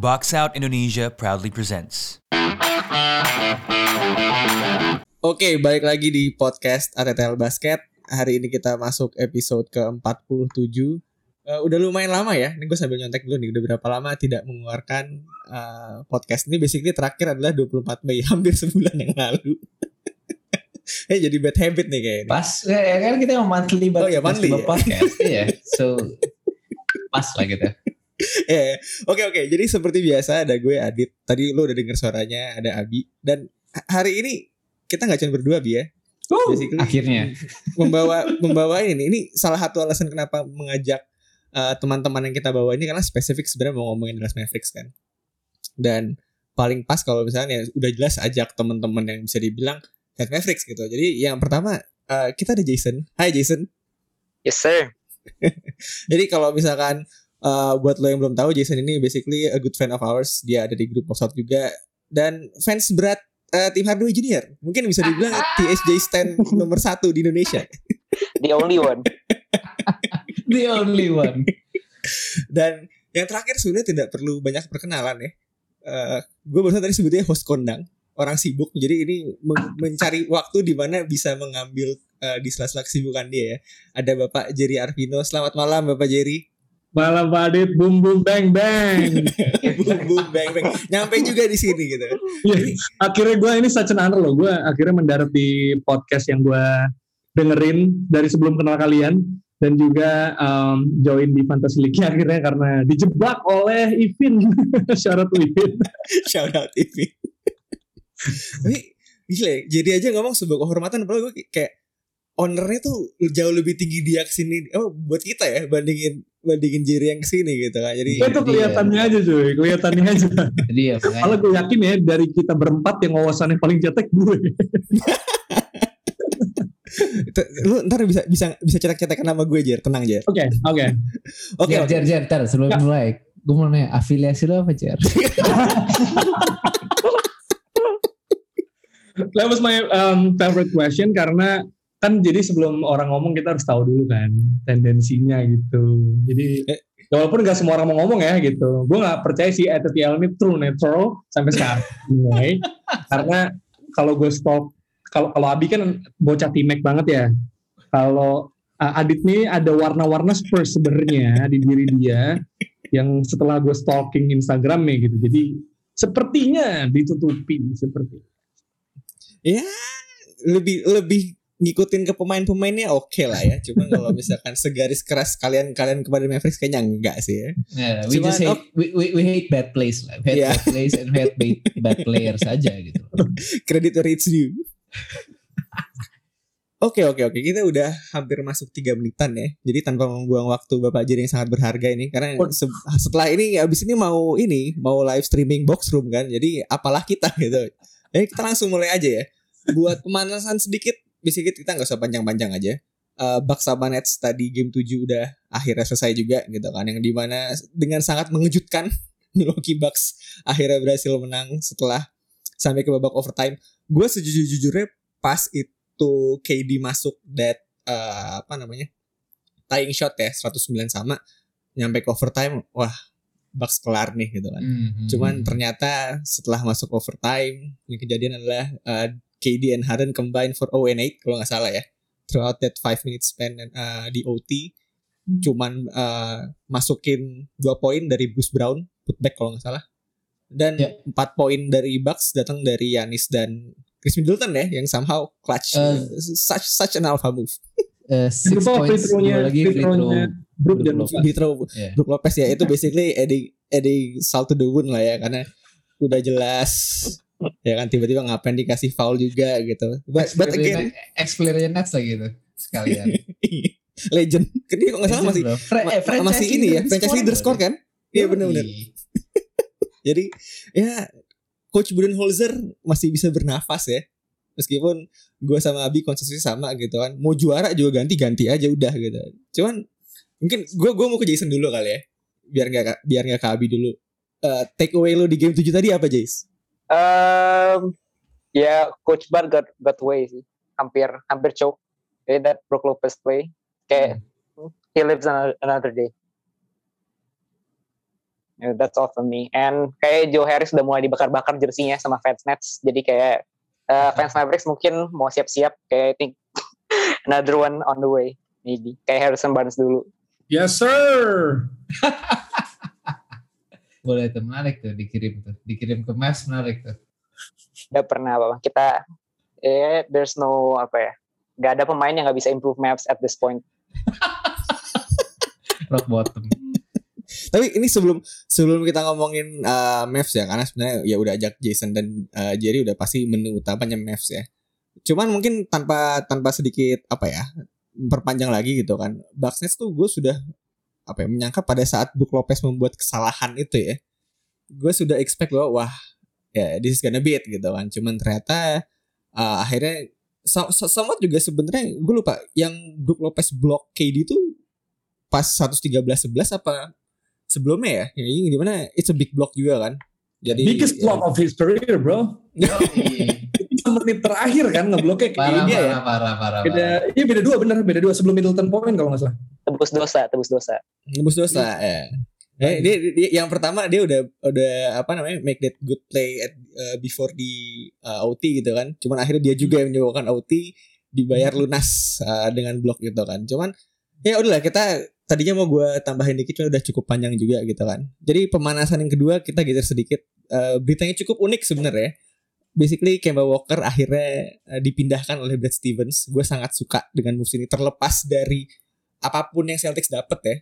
Box Out Indonesia proudly presents. Oke, balik lagi di podcast ATTL Basket. Hari ini kita masuk episode ke-47. Eh, udah lumayan lama ya. Ini gue sambil nyontek dulu nih. Udah berapa lama tidak mengeluarkan eh, podcast ini. Basically terakhir adalah 24 Mei. Hampir sebulan yang lalu. eh jadi bad habit nih kayaknya. Pas ya, ya kan kita mau monthly Oh, ya, monthly ya. podcast. Iya. So pas lah gitu. Eh, Oke oke. Jadi seperti biasa ada gue Adit. Tadi lo udah denger suaranya. Ada Abi. Dan hari ini kita nggak cuma berdua Bi ya. Basically, Akhirnya. membawa membawa ini ini salah satu alasan kenapa mengajak uh, teman-teman yang kita bawa ini karena spesifik sebenarnya mau ngomongin Dallas Mavericks kan dan paling pas kalau misalnya udah jelas ajak teman-teman yang bisa dibilang Dallas Mavericks gitu jadi yang pertama uh, kita ada Jason Hai Jason Yes sir. jadi kalau misalkan uh, buat lo yang belum tahu Jason ini basically a good fan of ours dia ada di grup Out juga dan fans berat uh, tim Hardaway Junior mungkin bisa dibilang THJ stand nomor satu di Indonesia The only one. The only one. Dan yang terakhir sebenarnya tidak perlu banyak perkenalan ya. Eh gue barusan tadi sebutnya host kondang, orang sibuk. Jadi ini men- mencari waktu di mana bisa mengambil eh, di sela-sela kesibukan dia ya. Ada Bapak Jerry Arvino. Selamat malam Bapak Jerry. Malam Pak Adit, bum bum bang bang. Boom, boom, bang, bang. Nyampe juga di sini gitu. Ya, akhirnya gue ini such an honor loh. Gue akhirnya mendarat di podcast yang gue dengerin dari sebelum kenal kalian dan juga um, join di Fantasy League akhirnya karena dijebak oleh Ivin. Syarat Ivin. Shout out TV. Tapi gila jadi aja ngomong sebuah kehormatan padahal gue kayak ownernya tuh jauh lebih tinggi dia ke sini oh buat kita ya bandingin bandingin Jerry yang ke sini gitu kan jadi itu kelihatannya aja cuy, kelihatannya aja. Jadi ya. Kalau gue yakin ya dari kita berempat yang wawasannya paling cetek gue. Lu ntar bisa bisa bisa cetak-cetakan nama gue Jer tenang Jer Oke, oke. oke Jar, oke. jar, jar, tar, sebelum Ya. mulai. Gue mau nanya, afiliasi lo apa, Jar? That was my um, favorite question karena kan jadi sebelum orang ngomong kita harus tahu dulu kan tendensinya gitu. Jadi Eh. ya walaupun gak semua orang mau ngomong ya gitu. Gue nggak percaya si ETTL ini true natural sampai sekarang. Anyway, karena kalau gue stalk kalau kalau Abi kan bocah timek banget ya. Kalau uh, Adit nih ada warna-warna Spurs sebenarnya di diri dia yang setelah gue stalking Instagramnya gitu. Jadi sepertinya ditutupi seperti ya lebih lebih ngikutin ke pemain-pemainnya oke lah ya. Cuma kalau misalkan segaris keras kalian kalian kepada Mavericks kayaknya enggak sih ya. Yeah, we Cuman, just hate, we, we, we hate bad plays. lah. We hate Yeah. bad plays and we hate bad, bad players saja gitu. credit where it's due Oke oke oke. Kita udah hampir masuk tiga menitan ya. Jadi tanpa membuang waktu Bapak Jerry yang sangat berharga ini. Karena se- setelah ini abis ini mau ini mau live streaming box room kan. Jadi apalah kita gitu. Jadi kita langsung mulai aja ya. Buat pemanasan sedikit sedikit kita nggak usah panjang-panjang aja. Eh Bucks sama Nets tadi game 7 udah akhirnya selesai juga gitu kan yang di mana dengan sangat mengejutkan Milwaukee Bucks akhirnya berhasil menang setelah sampai ke babak overtime. Gue sejujur-jujurnya pas itu KD masuk that eh, apa namanya tying shot ya 109 sama nyampe ke overtime wah Bucks kelar nih gitu kan. Mhm. cuman ternyata setelah masuk overtime yang kejadian adalah eh, KD and Harden combine for 0 and 8 kalau nggak salah ya throughout that 5 minutes span eh, di OT cuman eh, masukin dua poin dari Bruce Brown putback kalau nggak salah dan Ya. empat poin dari Bucks datang dari Yanis dan Chris Middleton ya yang somehow clutch Eh. such such an alpha move Eh, six lupa free points, throw-nya, lagi free free throw. throw-nya Brook dan throw Yeah. Brook Lopez ya itu basically adding adding salt to the wound lah ya karena udah jelas ya kan tiba-tiba ngapain dikasih foul juga gitu. But, but again Ex-playernya Nets lagi gitu. Sekalian. legend. Kan dia kok nggak salah masih. Fra- ma- eh, masih ini ya franchise leader score kan? Iya benar-benar jadi ya coach Budenholzer masih bisa bernafas ya. Meskipun gue sama Abi konsumsi sama gitu kan. Mau juara juga ganti-ganti aja udah gitu. Cuman mungkin gue gue mau ke Jason dulu kali ya. Biar nggak biar nggak ke Abi dulu. Eh, take away lo di game 7 tadi apa Jace? Um, ya Coach Bar got got way sih. Hampir hampir choke. Jadi that Brook Lopez play kayak he lives on another day. Yeah, that's all for me. And kayak Joe Harris udah mulai dibakar-bakar jersinya sama fans Nets. Jadi kayak uh, fans Mavericks mungkin mau siap-siap. Kayak I think another one on the way. Maybe. Kayak Harrison Barnes dulu. Yes sir. Boleh tuh menarik tuh dikirim tuh. Dikirim ke Mavs menarik tuh. Gak pernah apa Kita, eh, there's no, apa ya. Gak ada pemain yang gak bisa improve maps at this point. Rock bottom. Tapi ini sebelum sebelum kita ngomongin uh, Mavs ya karena sebenarnya ya udah ajak Jason dan uh, Jerry udah pasti menu utamanya Mavs ya. Cuman mungkin tanpa tanpa sedikit apa ya memperpanjang lagi gitu kan. Bucks Nets tuh gue sudah apa ya menyangka pada saat Brook Lopez membuat kesalahan itu ya. Gue sudah expect bahwa wah ya this is gonna be it gitu kan. Cuman ternyata uh, akhirnya so, so, somewhat juga sebenarnya gue lupa yang Brook Lopez block KD itu pas 113 11 apa sebelumnya ya. Ya ini gimana it's a big block juga kan. Jadi Biggest block of his career bro. Itu menit terakhir kan ngebloknya kayak parah, ini ya. parah, parah, parah, Beda, parah. iya beda dua bener, beda dua sebelum Middleton point kalau nggak salah. Tebus dosa, tebus dosa. Nembus dosa ya. Eh, dia, dia- yang pertama dia udah udah apa namanya make that good play at, uh, before di uh, OT gitu kan. Cuman akhirnya dia juga yang menyebabkan OT dibayar lunas uh, dengan blok gitu kan. Cuman ya udahlah kita tadinya mau gue tambahin dikit cuma udah cukup panjang juga gitu kan. Jadi pemanasan yang kedua kita geser sedikit. Uh, beritanya cukup unik sebenarnya. Basically Kemba Walker akhirnya uh, dipindahkan oleh Brad Stevens. Gue sangat suka dengan moves ini terlepas dari apa pun yang Celtics dapat ya.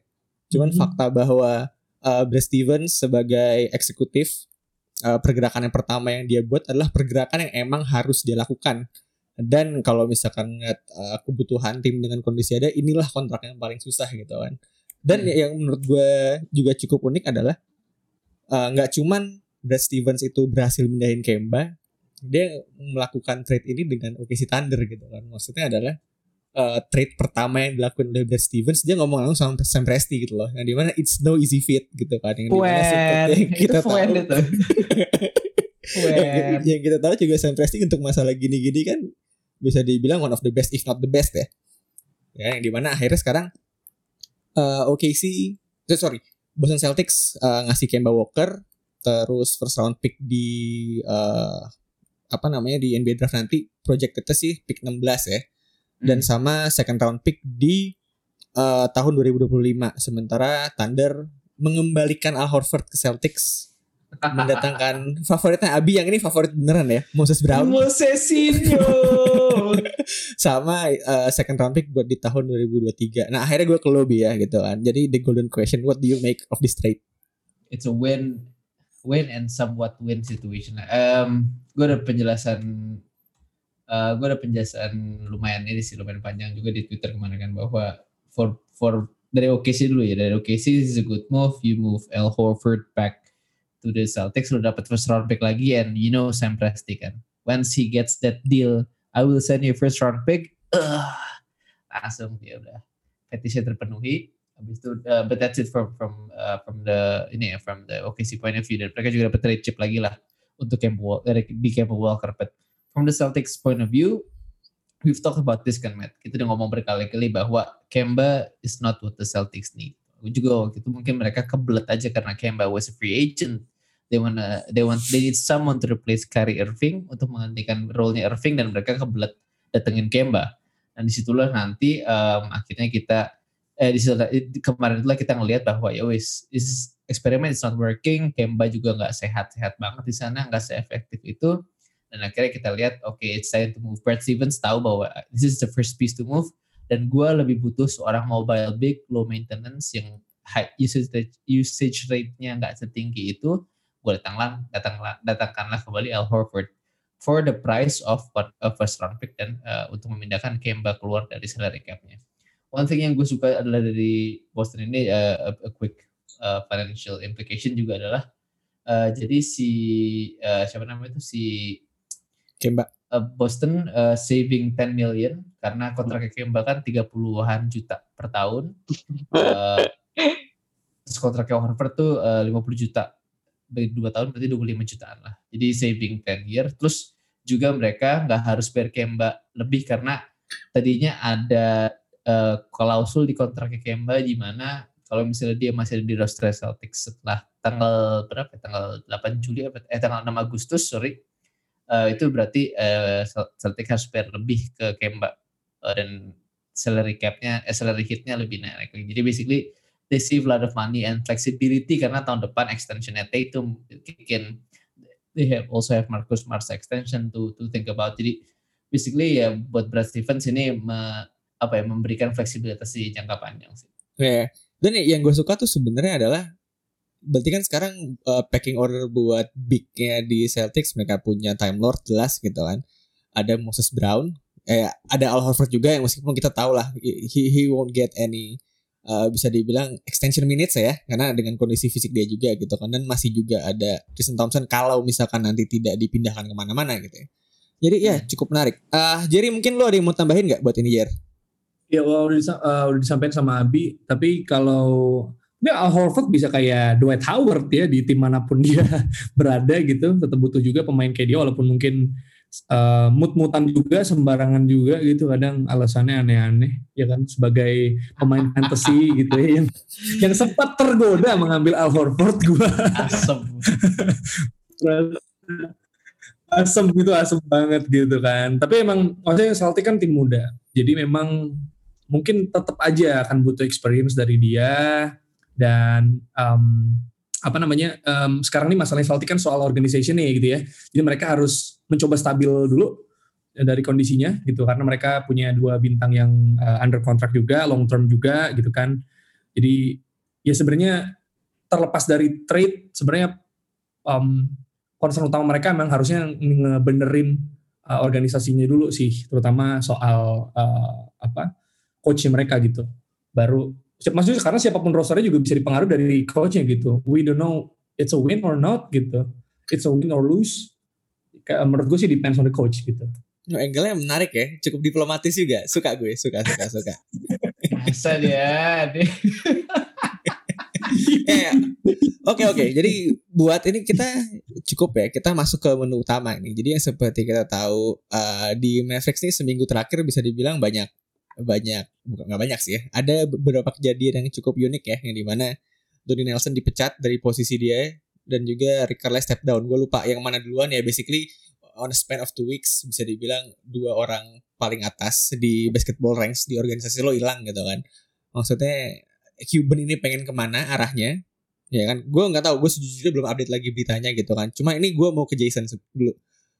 Cuman Mhm. fakta bahwa uh, Brad Stevens sebagai eksekutif uh, pergerakan yang pertama yang dia buat adalah pergerakan yang emang harus dia lakukan. Dan kalau misalkan ngeliat uh, kebutuhan tim dengan kondisi ada, inilah kontrak yang paling susah gitu kan. Dan Hmm. yang menurut gue juga cukup unik adalah uh, nggak cuman Brad Stevens itu berhasil mindahin Kemba, dia melakukan trade ini dengan OKC Thunder gitu kan. Maksudnya adalah uh, trade pertama yang dilakukan oleh Brad Stevens dia ngomong langsung sama Sam Presti gitu loh. Yang di mana it's no easy fit gitu kan. Yang di mana yang kita tahu. itu. Yang, yang kita tahu juga Sam Presti untuk masalah gini-gini kan bisa dibilang one of the best if not the best ya. Ya yang di mana akhirnya sekarang uh, OKC eh, sorry Boston Celtics uh, ngasih Kemba Walker terus first round pick di uh, apa namanya di NBA draft nanti projectednya sih pick 16 ya. Dan sama second round pick di uh, tahun 2025 sementara Thunder mengembalikan Al Horford ke Celtics. Mendatangkan favoritnya Abi yang ini favorit beneran ya Moses Brown. Mosesinho. sama uh, second round pick buat di tahun 2023 nah akhirnya gue ke lobby ya gitu kan. Jadi the golden question what do you make of this trade? It's a win, win and somewhat win situation. Um, gue ada penjelasan, uh, gue ada penjelasan lumayan ini sih lumayan panjang juga di Twitter kemarin kan bahwa for for dari OKC dulu ya dari OKC is a good move. You move Al Horford back to the Celtics, lo dapat first round pick lagi and you know Sam Presti kan. Once he gets that deal, I will send you first round pick. Ugh, langsung dia udah fetishnya terpenuhi. Habis itu, uh, but that's it from from uh, from the ini ya from the OKC point of view dan mereka juga dapat trade chip lagi lah untuk Kemba Walker, di Kemba Walker. But from the Celtics point of view, we've talked about this kan Matt. Kita udah ngomong berkali-kali bahwa Kemba is not what the Celtics need. Juga waktu itu mungkin mereka kebelet aja karena Kemba was a free agent. They wanna, they want, they need someone to replace Kyrie Irving untuk menggantikan role-nya Irving dan mereka kebelet datengin Kemba. Dan di situlah nanti um, akhirnya kita eh di situ kemarin itulah kita ngelihat bahwa ya wis is eksperimen is not working Kemba juga nggak sehat-sehat banget di sana nggak seefektif itu. Dan akhirnya kita lihat oke okay, it's time to move. Brad Stevens tahu bahwa this is the first piece to move. Dan gue lebih butuh seorang mobile big low maintenance yang high usage rate, usage rate-nya nggak setinggi itu gue datanglah datanglah datangkanlah kembali Al Horford for the price of a first round pick dan uh, untuk memindahkan Kemba keluar dari salary cap-nya one thing yang gue suka adalah dari Boston ini uh, a, a quick uh, financial implication juga adalah uh, jadi si uh, siapa namanya itu si Kemba uh, Boston uh, saving 10 million karena kontraknya Kemba kan 30-an juta per tahun. Uh, terus kontraknya Horford tuh uh, 50 juta bagi dua tahun berarti 25 jutaan lah. Jadi saving 10 year. Terus juga mereka nggak harus bayar Kemba lebih karena tadinya ada uh, klausul di kontraknya Kemba di mana kalau misalnya dia masih ada di roster Celtics setelah tanggal berapa? ya? Tanggal 8 Juli? Eh tanggal 6 Agustus, sorry. Eh, itu berarti eh, Cel- Celtics harus bayar lebih ke Kemba Eh, dan salary cap-nya, eh, salary hit-nya lebih naik. Jadi basically they save a lot of money and flexibility karena tahun depan extension-nya Tatum kick in. They have also have Marcus Smart extension to to think about. Jadi basically ya buat Brad Stevens ini apa ya memberikan fleksibilitas di jangka panjang sih. Ya. Dan yang gue suka tuh sebenarnya adalah berarti kan sekarang uh, packing order buat big-nya di Celtics mereka punya Time Lord jelas gitu kan. Ada Moses Brown, eh ada Al Horford juga yang meskipun kita tahu lah he he won't get any uh, bisa dibilang extension minutes ya karena dengan kondisi fisik dia juga gitu kan dan masih juga ada Tristan Thompson kalau misalkan nanti tidak dipindahkan ke mana-mana gitu ya. Jadi ya cukup menarik. Ah Jerry mungkin lo ada yang mau tambahin nggak buat ini Jer? Ya well, disa- eh, udah disampaikan sama Abi, tapi kalau ya Al Horford bisa kayak Dwight Howard ya di tim mana pun dia berada gitu, tetap butuh juga pemain kayak dia walaupun mungkin eh, mut-mutan juga, sembarangan juga gitu, kadang alasannya aneh-aneh ya kan sebagai pemain fantasy gitu ya yang yang sempat tergoda mengambil Al Horford gua Asem. asem gitu asem banget gitu kan tapi emang maksudnya Celtic kan tim muda jadi memang mungkin tetap aja akan butuh experience dari dia dan em, apa namanya em, sekarang ini masalahnya Celtic kan soal organization nih gitu ya. Jadi mereka harus mencoba stabil dulu eh, dari kondisinya gitu. Karena mereka punya dua bintang yang eh, under contract juga long term juga gitu kan. Jadi ya sebenarnya terlepas dari trade sebenarnya em, concern utama mereka memang harusnya ngebenerin uh, organisasinya dulu sih, terutama soal uh, apa coachnya mereka gitu. Baru maksudnya karena siapa pun rosternya juga bisa dipengaruhi dari coachnya gitu. We don't know it's a win or not gitu. It's a win or lose. Kayak, menurut gue sih depends on the coach gitu. No, angle-nya menarik ya, cukup diplomatis juga. Suka gue, suka, suka, suka. Masa dia, dia Oke oke, jadi buat ini kita cukup ya, kita masuk ke menu utama ini. Jadi yang seperti kita tahu eh, di Mavericks ini seminggu terakhir bisa dibilang banyak banyak bukan nggak banyak sih ya. Ada beberapa kejadian yang cukup unik ya, yang di mana Donnie Nelson dipecat dari posisi dia dan juga Rick Carlisle step down. Gue lupa yang mana duluan ya. Basically on a span of two weeks bisa dibilang dua orang paling atas di basketball ranks di organisasi lo hilang gitu kan. Maksudnya Cuban ini pengen ke mana arahnya ya kan gue nggak tahu gue sejujurnya belum update lagi beritanya gitu kan cuma ini gue mau ke Jason dulu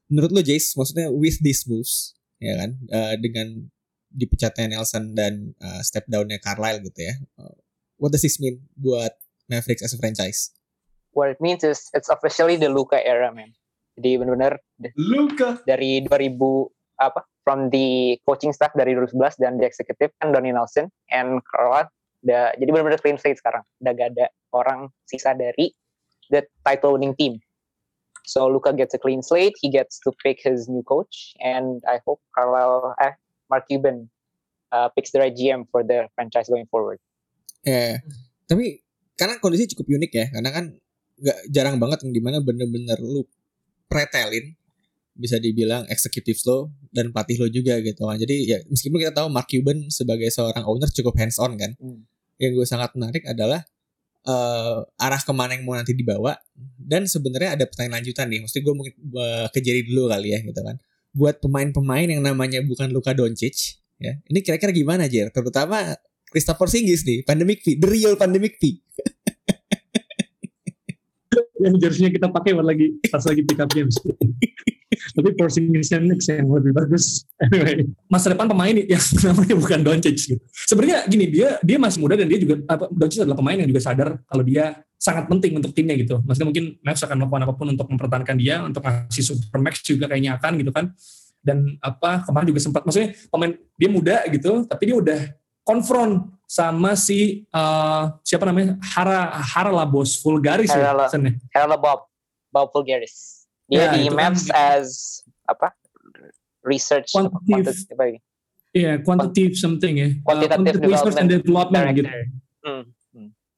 menurut lo Jace maksudnya with these moves ya kan eh, dengan dipecatnya Nelson dan eh, step downnya Carlisle gitu ya eh, what does this mean buat Mavericks as a franchise What it means is it's officially the Luka era, man. Jadi benar-benar Luka. dari 2000 apa from the coaching staff dari 2011 dan the executive kan Donnie Nelson and Carlisle udah jadi benar-benar clean slate sekarang. Udah gak ada orang sisa dari the title winning team. So Luka gets a clean slate, he gets to pick his new coach, and I hope Carlisle, eh, Mark Cuban uh, picks the right GM for the franchise going forward. ya tapi karena kondisi cukup unik ya karena kan nggak jarang banget yang di mana bener-bener lu pretelin bisa dibilang eksekutif lo dan pelatih lo juga gitu kan jadi ya meskipun kita tahu Mark Cuban sebagai seorang owner cukup hands on kan Hmm. yang gue sangat menarik adalah eh, arah ke mana yang mau nanti dibawa dan sebenarnya ada pertanyaan lanjutan nih mesti gue mungkin eh, ke Jerry dulu kali ya gitu kan buat pemain-pemain yang namanya bukan Luka Doncic ya. Ini kira-kira gimana Jer terutama Christopher Singgis nih pandemic fee the real pandemic fee. Yang jersey kita pakai buat lagi pas lagi pick up games. Tapi Porzingis yang next yang lebih bagus. Anyway, masa depan pemain yang namanya bukan Doncic gitu. Sebenarnya gini, dia dia masih muda dan dia juga apa Doncic adalah pemain yang juga sadar kalau dia sangat penting untuk timnya gitu. Maksudnya mungkin Mavs akan melakukan apa pun untuk mempertahankan dia, untuk ngasih supermax juga kayaknya akan gitu kan. Dan apa kemarin juga sempat maksudnya pemain dia muda gitu, tapi dia udah konfront sama si eh, siapa namanya Hara Hara Labos Vulgaris Hara ya? Hello Bob, Bob Fulgaris. Dia Ya, di itu kan Maps di- as apa? Research Quantitative. ini? Iya, quantitative something ya. Quantitative Uh, research and development gitu. Director. Hmm.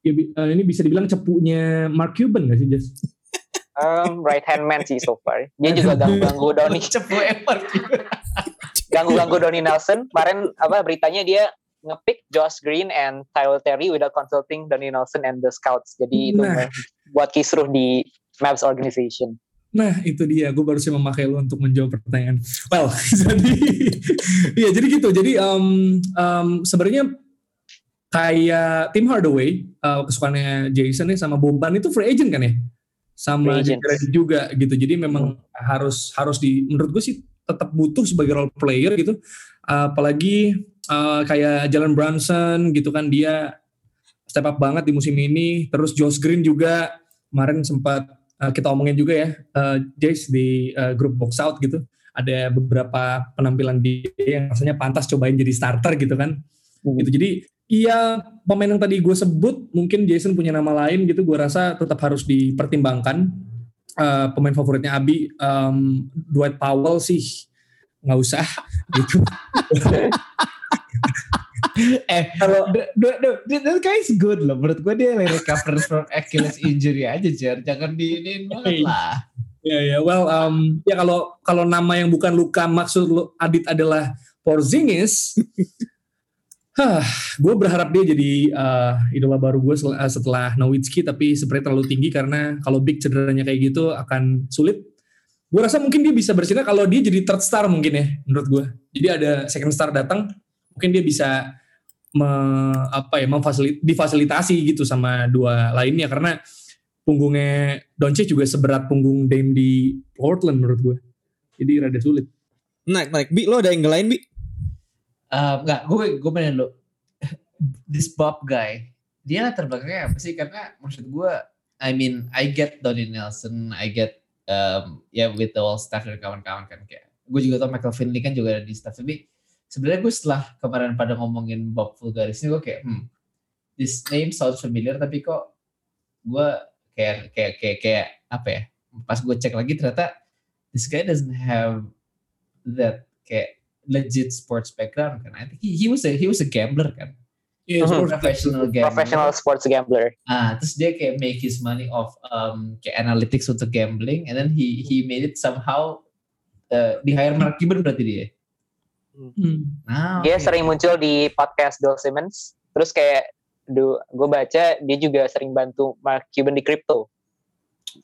Ya, uh, ini bisa dibilang cepunya Mark Cuban gak sih, Jas? Um, right hand man sih so far. Dia juga ganggu-ganggu Donny, Cepu ganggu-ganggu Donny Nelson. Kemarin apa beritanya dia ngepick Josh Green and Tyler Terry without consulting Donnie Nelson and the scouts. Jadi itu Nah. buat kisruh di Mavs organization. Nah itu dia, gue baru sih memakai lu untuk menjawab pertanyaan. Well, jadi ya jadi gitu. Jadi um, um, sebenarnya kayak Tim Hardaway uh, kesukaannya Jason nih sama Boban itu free agent kan ya, sama. Jared juga gitu. Jadi memang harus harus di menurut gue sih tetap butuh sebagai role player gitu. apalagi uh, kayak Jalen Brunson gitu kan dia step up banget di musim ini. Terus Josh Green juga kemarin sempat uh, kita omongin juga ya, uh, Jace di uh, grup box out gitu. Ada beberapa penampilan dia yang rasanya pantas cobain jadi starter gitu kan. Gitu. Jadi iya pemain yang tadi gue sebut mungkin Jason punya nama lain gitu. Gue rasa tetap harus dipertimbangkan. Uh, pemain favoritnya Abi um, Dwight Powell sih nggak usah gitu. eh Kalau the, the, the, that guy is good loh menurut gue dia lagi recover from Achilles injury aja Jer jangan diinin banget Hey. lah Ya ya, well, um, ya kalau kalau nama yang bukan Luka maksud lu Adit adalah Porzingis, hah, gue berharap dia jadi uh, idola baru gue setelah, setelah Nowitzki, tapi seperti terlalu tinggi karena kalau big cederanya kayak gitu akan sulit. Gue rasa mungkin dia bisa bersinar kalau dia jadi third star mungkin ya, menurut gue. Jadi ada second star datang, mungkin dia bisa me, apa ya, memfasilit, difasilitasi gitu sama dua lainnya karena punggungnya Doncic juga seberat punggung Dame di Portland menurut gue. Jadi rada sulit. Naik, naik. Bi, lo ada angle lain, Bi? Eh, Enggak, gue gue pengen lo this Bob guy dia latar belakangnya apa sih karena maksud gue I mean I get Donnie Nelson I get um, ya with the all staff dan kawan-kawan kan kayak gue juga tau Michael Finley kan juga ada di staff tapi sebenarnya gue setelah kemarin pada ngomongin Bob Fulgaris ini gue kayak hmm this name sounds familiar tapi kok gue kayak kayak kayak kayak apa ya pas gue cek lagi ternyata this guy doesn't have that kayak legit sports background kan I think he, he was a he was a gambler kan Iya, Mhm. sports- professional gambler Professional sports gambler. ah terus dia kayak make his money off um, kayak analytics untuk gambling and then he he made it somehow uh, di hire Mark Cuban berarti dia Hmm. nah Dia sering muncul di podcast Bill Simmons. Terus kayak gue baca dia juga sering bantu Mark Cuban di crypto.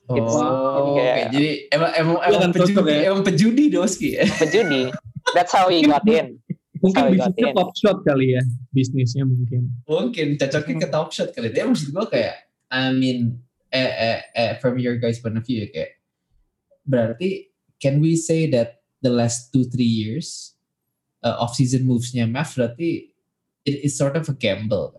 oh, It's- oke. kayak- jadi emang emang emang pejudi ya. emang pejudi doski ya Pejudi. That's how he got in. Mungkin bisnisnya top shot kali ya. Bisnisnya mungkin. mungkin cocoknya ke top shot kali dia maksud gue kayak I mean eh, eh, eh, from your guys point of view ya, kayak berarti can we say that the last two three years uh, off season movesnya Mavs berarti it is sort of a gamble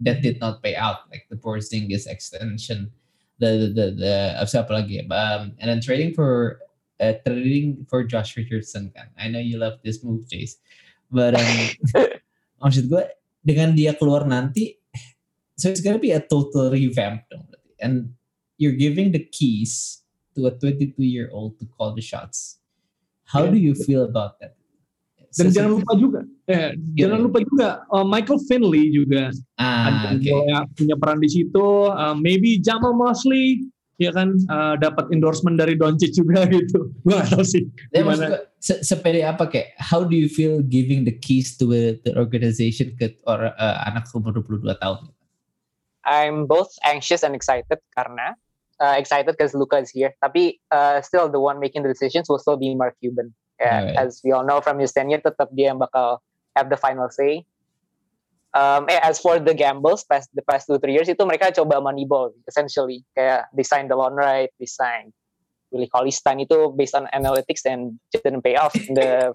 that did not pay out. Like the Porzingis extension the the the, the apa siapa lagi um, and then trading for uh, trading for Josh Richardson kan I know you love this move Chase but um, maksud gue dengan dia keluar nanti so it's gonna be a total revamp dong berarti. and you're giving the keys to a 22 year old to call the shots. How do you feel about that Dan So- jangan lupa juga, eh, jangan lupa juga uh, Michael Finley juga ah ada oke yang punya peran di situ. Uh, maybe Jamal Mosley ya kan uh, dapat endorsement dari Doncic juga gitu. Gue gak tahu sih. Ya, gimana. se- sepede apa kayak how do you feel giving the keys to a, the organization ke or, uh, anak umur 22 tahun I'm both anxious and excited karena uh, excited because Luca is here. Tapi uh, still the one making the decisions will still be Mark Cuban. Yeah. As we all know from his tenure, tetap dia yang bakal have the final say. Um, eh, as for the gambles past the past two three years itu mereka coba moneyball essentially kayak they signed Delon Wright, they signed Willie Cauley-Stein itu based on analytics and didn't pay off. In the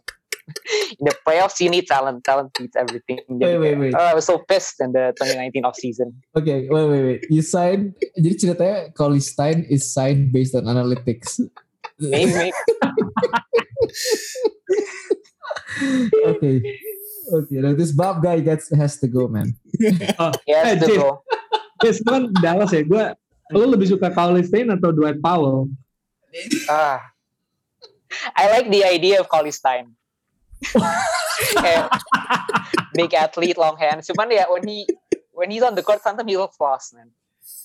in the playoffs you need talent, talent beats everything. Wait, wait, wait. oh, I was so pissed in the 2019 off season. Oke, wait, wait, wait. You sign, jadi ceritanya Collie Stein is signed based on analytics. Maybe okay. Okay, now this Bob guy gets has to go, man. Yes, Eh, to Jay. go. Yes, gue kan Dallas ya. Gue lo lebih suka Cauley Stein atau Dwight Powell? Ah. I like the idea of Collie Stein. Big athlete, long hands. Cuman ya when he when he's on the court, sometimes he looks lost, man.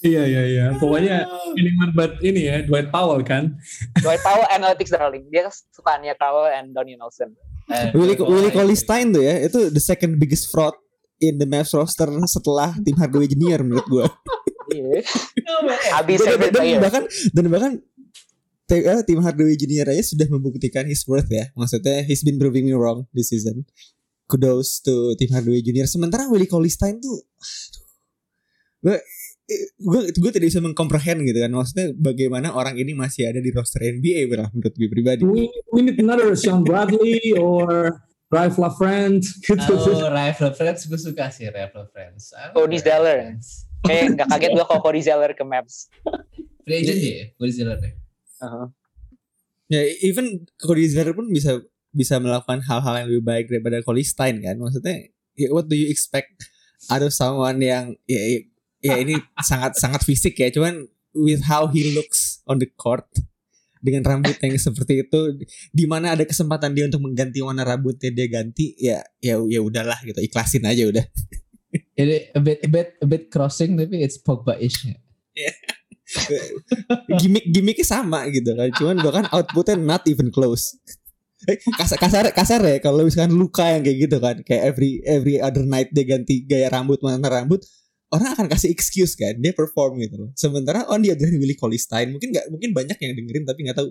Iya iya iya. Pokoknya ini buat ini ya Dwight Powell kan. Dwight Powell analytics darling. Dia sukaannya Powell and Donnie Nelson. Eh, Willie, kalau- Willie Cauley Stein tuh ya itu the second biggest fraud in the Mavs roster setelah tim Hardaway Junior menurut gue. Iya. Habis dan, dan player. bahkan dan bahkan eh, tim Hardaway Junior aja sudah membuktikan his worth ya. Maksudnya he's been proving me wrong this season. Kudos to tim Hardaway Junior. Sementara Willie Cauley Stein tuh gue gue gue tidak bisa mengkomprehend gitu kan maksudnya bagaimana orang ini masih ada di roster NBA berlah menurut gue pribadi We, we need another Sean Bradley or Ralph LaFrance gitu. Oh, Rifle Friends gue suka sih Friends. Aku Cody Zeller. Kayak nggak kaget gua kalau Cody Zeller ke Mavs. Free agent ya, Cody Zeller ya. Uh-huh. ya even Cody Zeller pun bisa bisa melakukan hal-hal yang lebih baik daripada Cauley Stein kan maksudnya ya, what do you expect out of someone yang ya, ya, ya ini sangat sangat fisik ya. Cuman with how he looks on the court dengan rambut yang seperti itu di mana ada kesempatan dia untuk mengganti warna rambutnya dia ganti ya ya ya udahlah gitu. Ikhlasin aja udah. Ini a bit a bit a bit crossing tapi it's Pogba-ish. gimmick gimmicknya sama gitu kan. Cuman bahkan outputnya not even close. Eh, kasar kasar kasar ya kalau misalkan luka yang kayak gitu kan. Kayak every every other night dia ganti gaya rambut warna rambut orang akan kasih excuse kan dia perform gitu loh sementara on dia dari Willie Cauley Stein mungkin nggak mungkin banyak yang dengerin tapi nggak tahu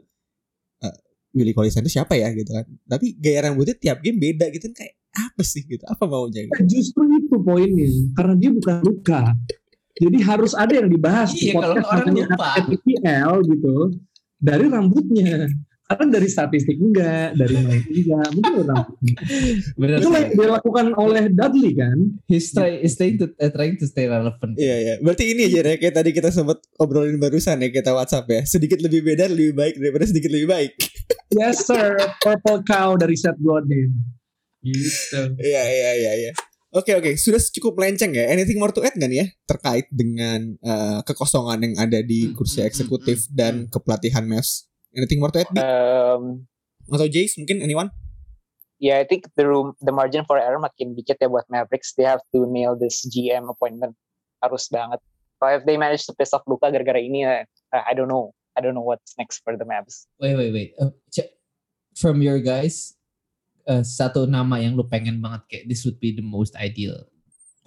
eh, Willie Cauley Stein itu siapa ya gitu kan tapi gaya rambutnya tiap game beda gitu kan kayak apa sih gitu apa maunya gitu. Justru itu poinnya, karena dia bukan luka. Jadi harus ada yang dibahas di Iya, kalau podcast orang namanya lupa. FPL gitu dari rambutnya. Karena dari statistik enggak, dari main enggak, mungkin rambutnya. Benar. Itu yang dilakukan oleh Dudley kan. He's try is trying to uh, trying to stay relevant. Iya iya. Berarti ini aja ya kayak tadi kita sempat obrolin barusan ya kita WhatsApp ya. Sedikit lebih beda lebih baik daripada sedikit lebih baik. Yes sir, Purple Cow dari Seth Godin. Gitu. Iya iya iya iya. Oke oke, sudah cukup melenceng ya. Anything more to add nih ya terkait dengan eh, kekosongan yang ada di Hmm, kursi hmm, eksekutif hmm, dan kepelatihan Mavs? Anything more to add? Um, Atau Jace mungkin anyone? yeah, I think the room, the margin for error makin dikit ya buat Mavericks. They have to nail this GM appointment. Harus banget. So if they manage to piss off Luka gara-gara ini, uh, I don't know. I don't know what's next for the Mavs. Wait wait wait. Uh, from your guys, uh, satu nama yang lu pengen banget kayak this would be the most ideal.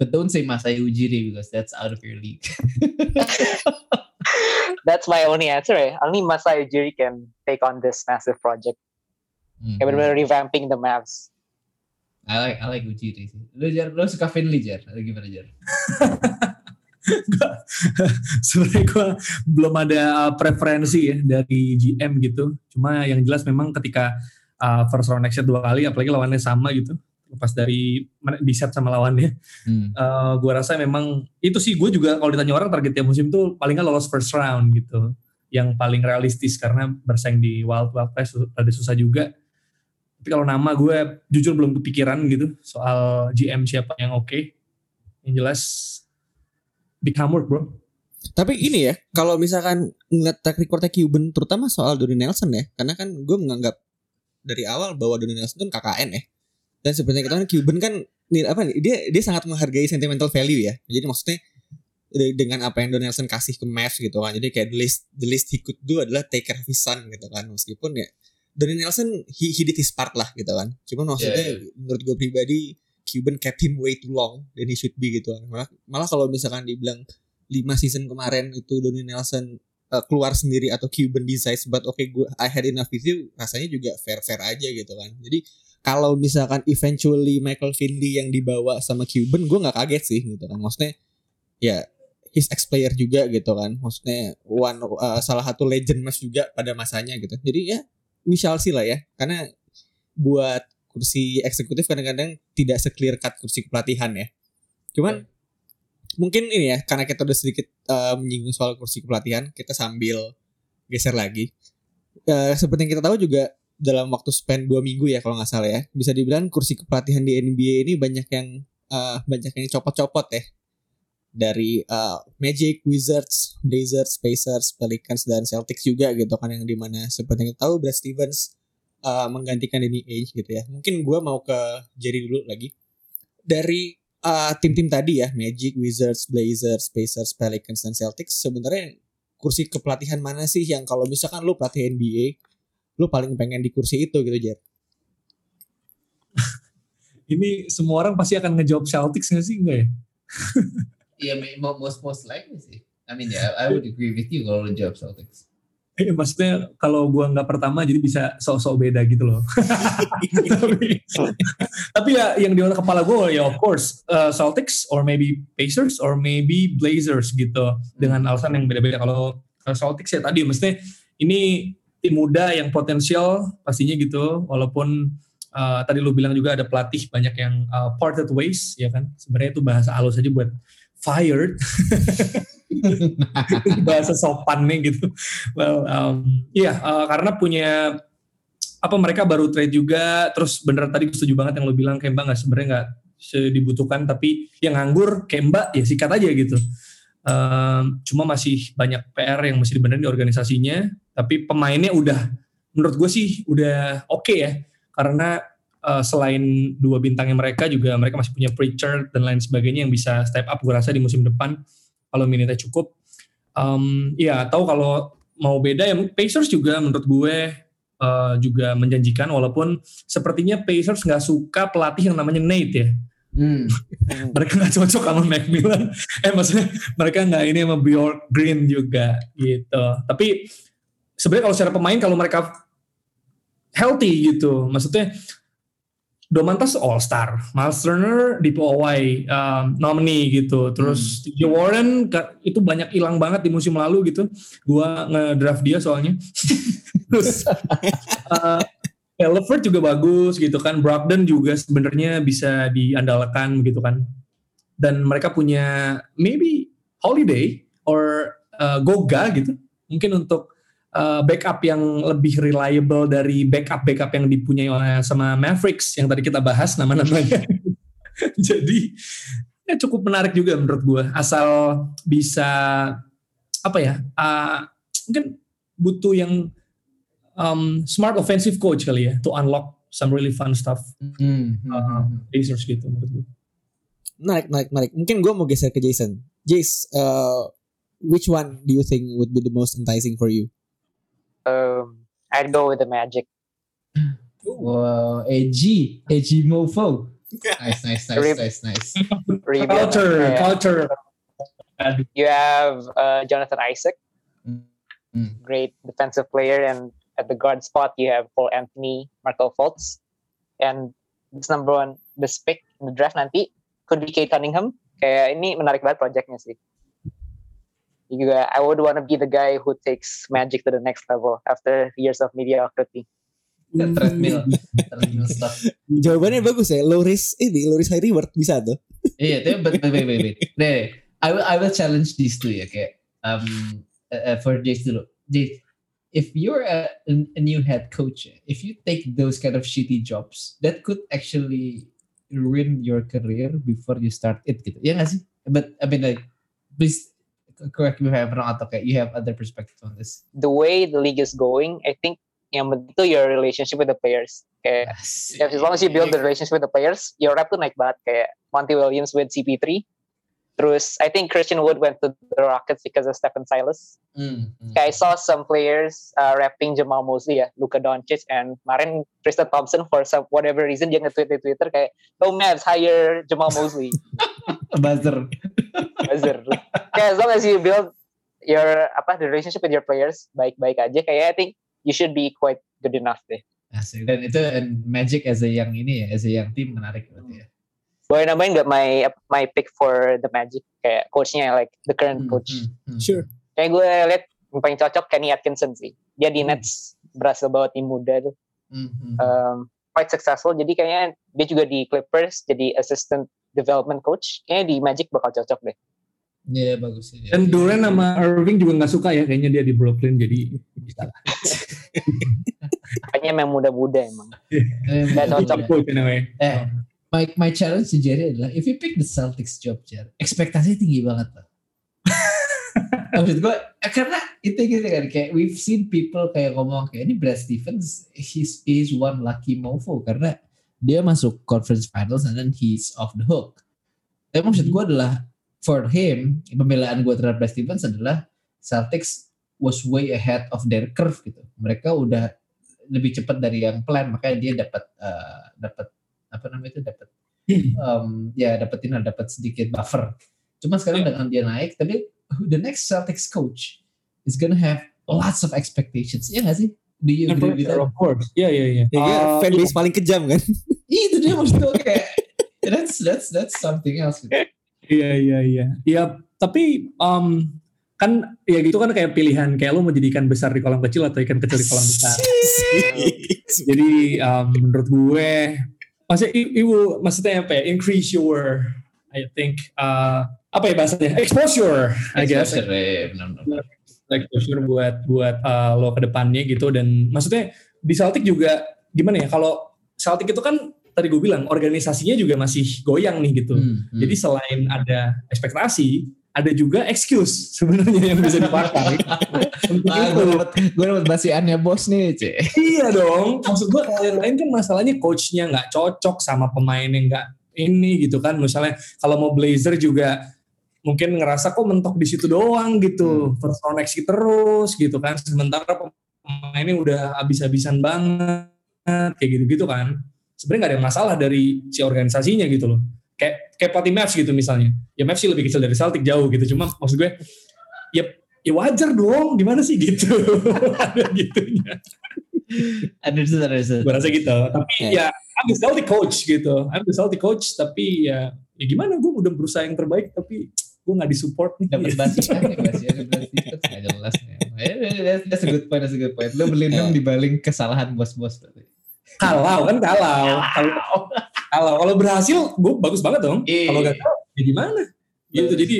But don't say Masai Ujiri because that's out of your league. That's my only answer. Eh. Only Masai Ujiri can take on this massive project. Hmm. Kayak revamping the Mavs. I like I like Ujiri sih. Lu jar, lu suka Finley jar? Atau gimana jar? Sebenarnya gue belum ada uh, preferensi ya dari GM gitu. Cuma yang jelas memang ketika uh, first round exit dua kali, apalagi lawannya sama gitu. Lepas dari di set sama lawannya, Hmm. uh, gue rasa memang itu sih gue juga kalau ditanya orang targetnya musim tuh paling nggak lolos first round gitu. Yang paling realistis karena bersaing di Wild Wild West ada susah juga. Tapi kalau nama gue jujur belum kepikiran gitu soal GM siapa yang oke. Yang jelas big hammer bro. Tapi ini ya, kalau misalkan ngeliat track recordnya Cuban, terutama soal Donnie Nelson ya, karena kan gue menganggap dari awal bahwa Donnie Nelson kan KKN ya. Dan sebenarnya kita kan Cuban kan apa nih, dia dia sangat menghargai sentimental value ya. Jadi maksudnya de- dengan apa yang Donnie Nelson kasih ke Mavs gitu kan. Jadi kayak the least the least he could do adalah take care of his son gitu kan. Meskipun ya Donnie Nelson he, he did his part lah gitu kan. Cuman maksudnya menurut gue pribadi Cuban kept him way too long than he should be gitu kan. Malah, malah kalau misalkan dibilang 5 season kemarin itu Donnie Nelson uh, keluar sendiri atau Cuban decides but oke gue I had enough with you rasanya juga fair-fair aja gitu kan. Jadi kalau misalkan eventually Michael Finley yang dibawa sama Cuban gue nggak kaget sih gitu kan. Maksudnya ya his ex player juga gitu kan. Maksudnya one uh, salah satu legend Mavs juga pada masanya gitu. Jadi ya we shall see lah ya. Karena buat kursi eksekutif kadang-kadang tidak se-clear cut kursi kepelatihan ya. Cuman mungkin ini ya karena kita udah sedikit uh, menyinggung soal kursi kepelatihan, kita sambil geser lagi. Uh, seperti yang kita tahu juga dalam waktu span dua minggu ya kalau nggak salah ya, bisa dibilang kursi kepelatihan di NBA ini banyak yang uh, banyak yang copot-copot ya dari uh, Magic, Wizards, Blazers, Pacers, Pelicans dan Celtics juga gitu kan yang di mana seperti yang tahu Brad Stevens uh, menggantikan Danny Ainge gitu ya. Mungkin gua mau ke Jerry dulu lagi. Dari uh, tim-tim tadi ya, Magic, Wizards, Blazers, Pacers, Pelicans dan Celtics sebenarnya kursi kepelatihan mana sih yang kalau misalkan lu pelatih NBA, lu paling pengen di kursi itu gitu, Jer? ini semua orang pasti akan ngejawab Celtics nggak sih enggak ya? Iya, mo- most most likely sih. I mean, yeah, I would agree with you kalau lo jawab Celtics. Eh, maksudnya kalau gua nggak pertama jadi bisa sok-sok beda gitu loh. tapi, tapi ya yang di otak kepala gue ya of course uh, Celtics or maybe Pacers or maybe Blazers gitu dengan alasan yang beda-beda. Kalau kalau Celtics ya tadi maksudnya ini tim muda yang potensial pastinya gitu walaupun uh, tadi lu bilang juga ada pelatih banyak yang uh, parted ways ya kan. Sebenarnya itu bahasa halus aja buat fired. bahasa sopannya gitu. Well, um, iya uh, karena punya apa mereka baru trade juga, terus bener tadi gue setuju banget yang lo bilang Kemba nggak sebenarnya nggak dibutuhkan, tapi yang nganggur Kemba ya sikat aja gitu. Um, cuma masih banyak PR yang masih dibenerin di organisasinya, tapi pemainnya udah menurut gue sih udah oke okay ya, karena uh, selain dua bintangnya mereka juga mereka masih punya Pritchard dan lain sebagainya yang bisa step up gue rasa di musim depan kalau minitnya cukup. Um, ya tahu kalau mau beda ya Pacers juga menurut gue uh, juga menjanjikan walaupun sepertinya Pacers nggak suka pelatih yang namanya Nate ya. Hmm. mereka nggak cocok sama Macmillan. Eh maksudnya mereka nggak ini sama Bjork Green juga gitu. Tapi sebenarnya kalau secara pemain kalau mereka healthy gitu, maksudnya Domantas All Star, Miles Turner di POY um, nominee gitu, terus TJ Warren itu banyak hilang banget di musim lalu gitu. Gua ngedraft dia soalnya. terus uh, ya, Levert juga bagus gitu kan, Brogdon juga sebenarnya bisa diandalkan gitu kan. Dan mereka punya maybe Holiday or uh, Goga gitu, mungkin untuk uh, backup yang lebih reliable dari backup backup yang dipunyai oleh sama Mavericks yang tadi kita bahas nama-namanya. Jadi ya cukup menarik juga menurut gue asal bisa apa ya uh, mungkin butuh yang um, smart offensive coach kali ya to unlock some really fun stuff Hmm. uh, Pacers gitu menurut gue. Menarik, menarik, menarik. Mungkin gue mau geser ke Jason. Jace, uh, which one do you think would be the most enticing for you? Um, I'd go with the Magic. Wow, AG, AG Mofo. Nice, nice, nice, Rip. nice, nice. Rebuild. Culture, Yeah. culture. You have uh, Jonathan Isaac, Mm. great defensive player, and at the guard spot you have Paul Anthony, Markel Fultz, and this number one, this pick in the draft nanti could be Kate Cunningham. Kayak ini menarik banget projectnya sih. Juga, I would want to be the guy who takes Magic to the next level after years of mediocrity. treadmill, treadmill stuff. Jawabannya bagus ya. Low risk ini, low risk high reward bisa tuh. Iya, tapi but, wait, wait, wait, wait. Nih, I will, I will challenge these two ya kayak um uh, uh, for Jace dulu. Jace, if you're a, a new head coach, if you take those kind of shitty jobs, that could actually ruin your career before you start it gitu. Ya nggak sih? But I mean like, please correct me if I'm wrong atau kayak you have other perspective on this. The way the league is going, I think yang penting your relationship with the players. Kayak Yeah, as long as you build the relationship with the players, your rep tuh naik banget kayak Monty Williams with CP3. Terus I think Christian Wood went to the Rockets because of Stephen Silas. Hmm. Kayak I saw some players uh, rapping Jamal Mosley ya, Luka Doncic and kemarin Tristan Thompson for some whatever reason dia nge-tweet di Twitter kayak oh Mavs hire Jamal Mosley. buzzer. Buzzer. kayak as long as you build your apa the relationship with your players baik-baik aja kayak I think you should be quite good enough deh. Asik. Dan itu and Magic as a yang ini ya, as a yang tim menarik berarti ya. Boleh nambahin nggak my my pick for the Magic kayak coachnya like the current Hmm, coach. hmm, hmm. Sure. Kayak gue liat yang paling cocok Kenny Atkinson sih. Dia di Nets berhasil bawa tim muda tuh. Hmm, hmm. Um, quite successful. Jadi kayaknya dia juga di Clippers jadi assistant development coach. Kayaknya di Magic bakal cocok deh. Iya bagus ya. Dan Duran sama Irving juga nggak suka ya kayaknya dia di Brooklyn jadi bisa lah. Kayaknya emang muda-muda emang. Eh, Nggak cocok. Coach anyway. Eh, my my challenge to Jerry adalah if you pick the Celtics job, Jer, ekspektasi tinggi banget lah. Maksud gue, eh, karena itu gitu kan, kayak we've seen people kayak ngomong kayak ini Brad Stevens, he's, he's one lucky mofo karena dia masuk conference finals and then he's off the hook. Tapi maksud gue adalah for him, pembelaan gue terhadap Brad Stevens adalah Celtics was way ahead of their curve gitu. Mereka udah lebih cepat dari yang plan, makanya dia dapat eh, dapat apa namanya itu dapat um, ya dapetin dapat sedikit buffer. Cuma sekarang dengan dia naik, tapi the next Celtics coach is gonna have lots of expectations. Ya nggak sih? Do you agree with that? Of course. Iya iya iya. Ya, dia Uh, fanbase paling kejam kan. Iya, itu dia maksud gue kayak that's that's that's something else. Iya iya iya. Iya, tapi um, kan ya gitu kan kayak pilihan kayak lo mau jadi ikan besar di kolam kecil atau ikan kecil di kolam besar. Jadi um, menurut gue maksudnya it, it will maksudnya apa ya? Increase your I think uh, apa ya bahasanya? Exposure, I guess. Exposure, ya, benar-benar. exposure buat buat uh, lo ke depannya gitu dan maksudnya di Celtic juga gimana ya kalau Celtic itu kan tadi gue bilang organisasinya juga masih goyang nih gitu. Hmm, hmm. Jadi selain ada ekspektasi, ada juga excuse sebenarnya yang bisa dipakai. Ah, gue dapet gue basiannya bos nih, Cek. Iya dong. Maksud gue kalau yang lain kan masalahnya coachnya nggak cocok sama pemain yang nggak ini gitu kan. Misalnya kalau mau Blazer juga mungkin ngerasa kok mentok di situ doang gitu. Round exit terus gitu kan. Sementara pemainnya udah habis-habisan banget kayak gitu-gitu kan. Sebenarnya nggak ada masalah dari si organisasinya gitu loh. Kayak kayak pelatih Mavs gitu misalnya. Ya Mavs sih lebih kecil dari Celtic jauh gitu. Cuma maksud gue ya ya wajar dong gimana sih gitu. ada gitunya Understood, understood. gue rasa gitu tapi ya I'm the Celtic coach gitu I'm the Celtic coach tapi ya ya gimana gue udah berusaha yang terbaik tapi gue nggak disupport nih Dapat basiannya berarti itu nggak jelas. ya. That's, that's a good point, that's a good point. Lo berlindung dibaling kesalahan bos-bos kalau kan kalau kalau kalau kalau berhasil gue bagus banget dong Iya. kalau gagal ya gimana gitu jadi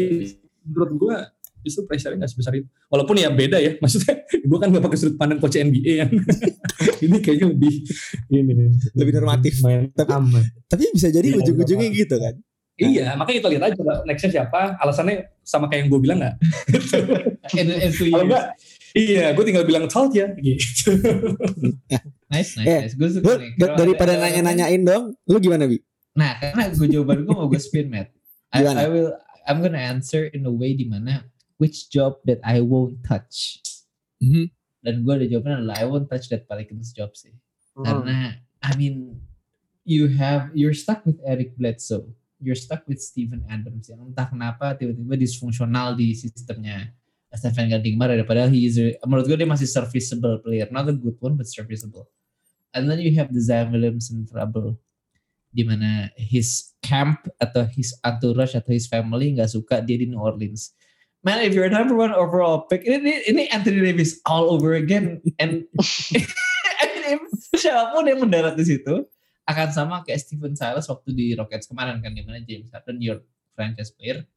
menurut gue justru pressure nggak sebesar itu walaupun ya beda ya maksudnya gue kan gak pakai sudut pandang coach NBA yang ini kayaknya lebih ini Lebih normatif. main Tapi- aman Tapi bisa jadi Iya, ujung-ujungnya gitu kan. Iya, makanya kita lihat aja nextnya siapa. Alasannya sama kayak yang gue bilang nggak? Kalau enggak, iya, gue tinggal bilang talt ya, gitu. Nice, nice, Eh, nice. Gue suka nih. daripada ada- nanya-nanyain dong, lu gimana bi? Nah, karena gue jawaban gue mau gue spin, Matt. I? I will, I'm gonna answer in a way di mana which job that I won't touch. Mhm. Dan gue ada jawabannya adalah I won't touch that Pelicans job sih. Hmm. Karena I mean you have you're stuck with Eric Bledsoe. You're stuck with Steven Adams yang entah kenapa tiba-tiba disfungsional di sistemnya Stephen Gardingmar daripada he is a- menurut gue dia masih serviceable player, not a good one but serviceable. And then you have the Zion Williamson trouble di mana his camp atau his entourage atau his family nggak suka dia di New Orleans. Man, if you're number one overall pick, ini, ini, Anthony Davis all over again. And if siapa pun yang mendarat di situ akan sama kayak Steven Silas waktu di Rockets kemarin kan, di mana James Harden, your franchise player,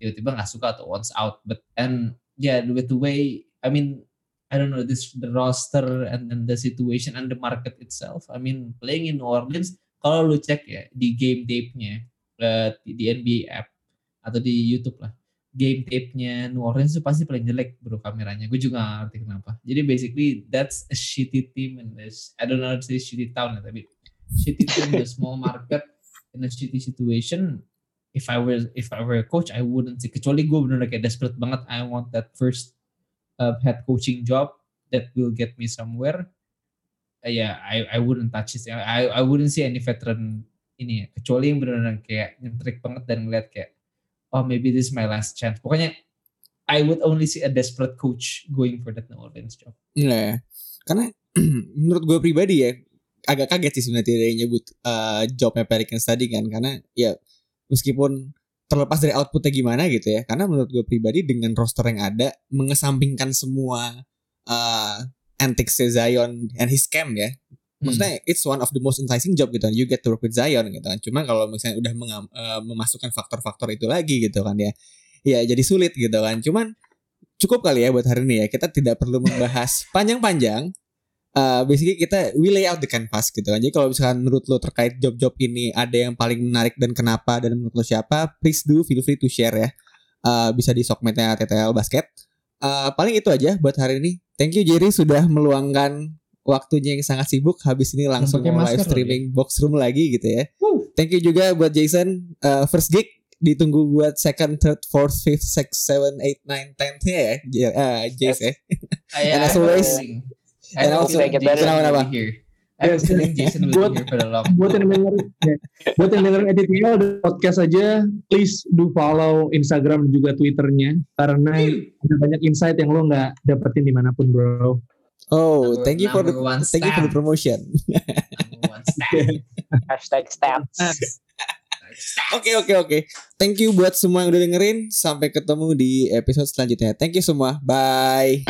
tiba-tiba nggak suka atau wants out. But and yeah, with the way, I mean, I don't know this the roster and then the situation and the market itself. I mean, playing in New Orleans, kalau lu cek ya di game tape-nya eh, di, NBA app atau di YouTube lah, game tape-nya New Orleans itu pasti paling jelek bro kameranya. Gue juga gak ngerti kenapa. Jadi basically that's a shitty team in this. I don't know how to say shitty town ya, tapi shitty team in a small market in a shitty situation. If I were if I were a coach, I wouldn't sih. Kecuali gue bener kayak desperate banget. I want that first uh, head coaching job that will get me somewhere. Uh, yeah, I I wouldn't touch it. I I wouldn't see any veteran ini ya. Kecuali yang benar-benar kayak nyentrik banget dan ngeliat kayak oh maybe this is my last chance. Pokoknya I would only see a desperate coach going for that New Orleans job. Iya ya. Karena menurut gue pribadi ya agak kaget sih sebenarnya dia nyebut uh, jobnya Pelicans tadi kan karena ya meskipun terlepas dari outputnya gimana gitu ya. Karena menurut gue pribadi dengan roster yang ada mengesampingkan semua uh, antics Zion and his camp ya. Maksudnya it's one of the most enticing job gitu kan. You get to work with Zion gitu kan. Cuma kalau misalnya udah mengam- eh, memasukkan faktor-faktor itu lagi gitu kan ya ya jadi sulit gitu kan. Cuman cukup kali ya buat hari ini ya. Kita tidak perlu membahas panjang-panjang Eh basically kita we lay out the canvas gitu kan. Jadi kalau misalkan menurut lo terkait job-job ini ada yang paling menarik dan kenapa dan menurut lo siapa please do feel free to share ya. Eh bisa di sokmetnya TTL Basket. Eh paling itu aja buat hari ini. Thank you Jerry sudah meluangkan waktunya yang sangat sibuk. Habis ini langsung mau live streaming box room lagi gitu ya. Woo. thank you juga buat Jason. Eh, first gig ditunggu buat second third fourth fifth six seven eight nine tenth ya J- eh, Jace ya. I, And I as always- and I have a also- feeling Kenapa, Jason kenapa? will be here. I Yes. feeling Jason will Buat- be here for the long. buat yang denger ya, buat yang denger editorial podcast aja please do follow Instagram dan juga Twitternya karena ada banyak insight yang lo nggak dapetin di mana pun bro Oh, Number- thank you for the one thank you for the promotion. One. Hashtag stats. Oke oke oke. Thank you buat semua yang udah dengerin. Sampai ketemu di episode selanjutnya. Thank you semua. Bye.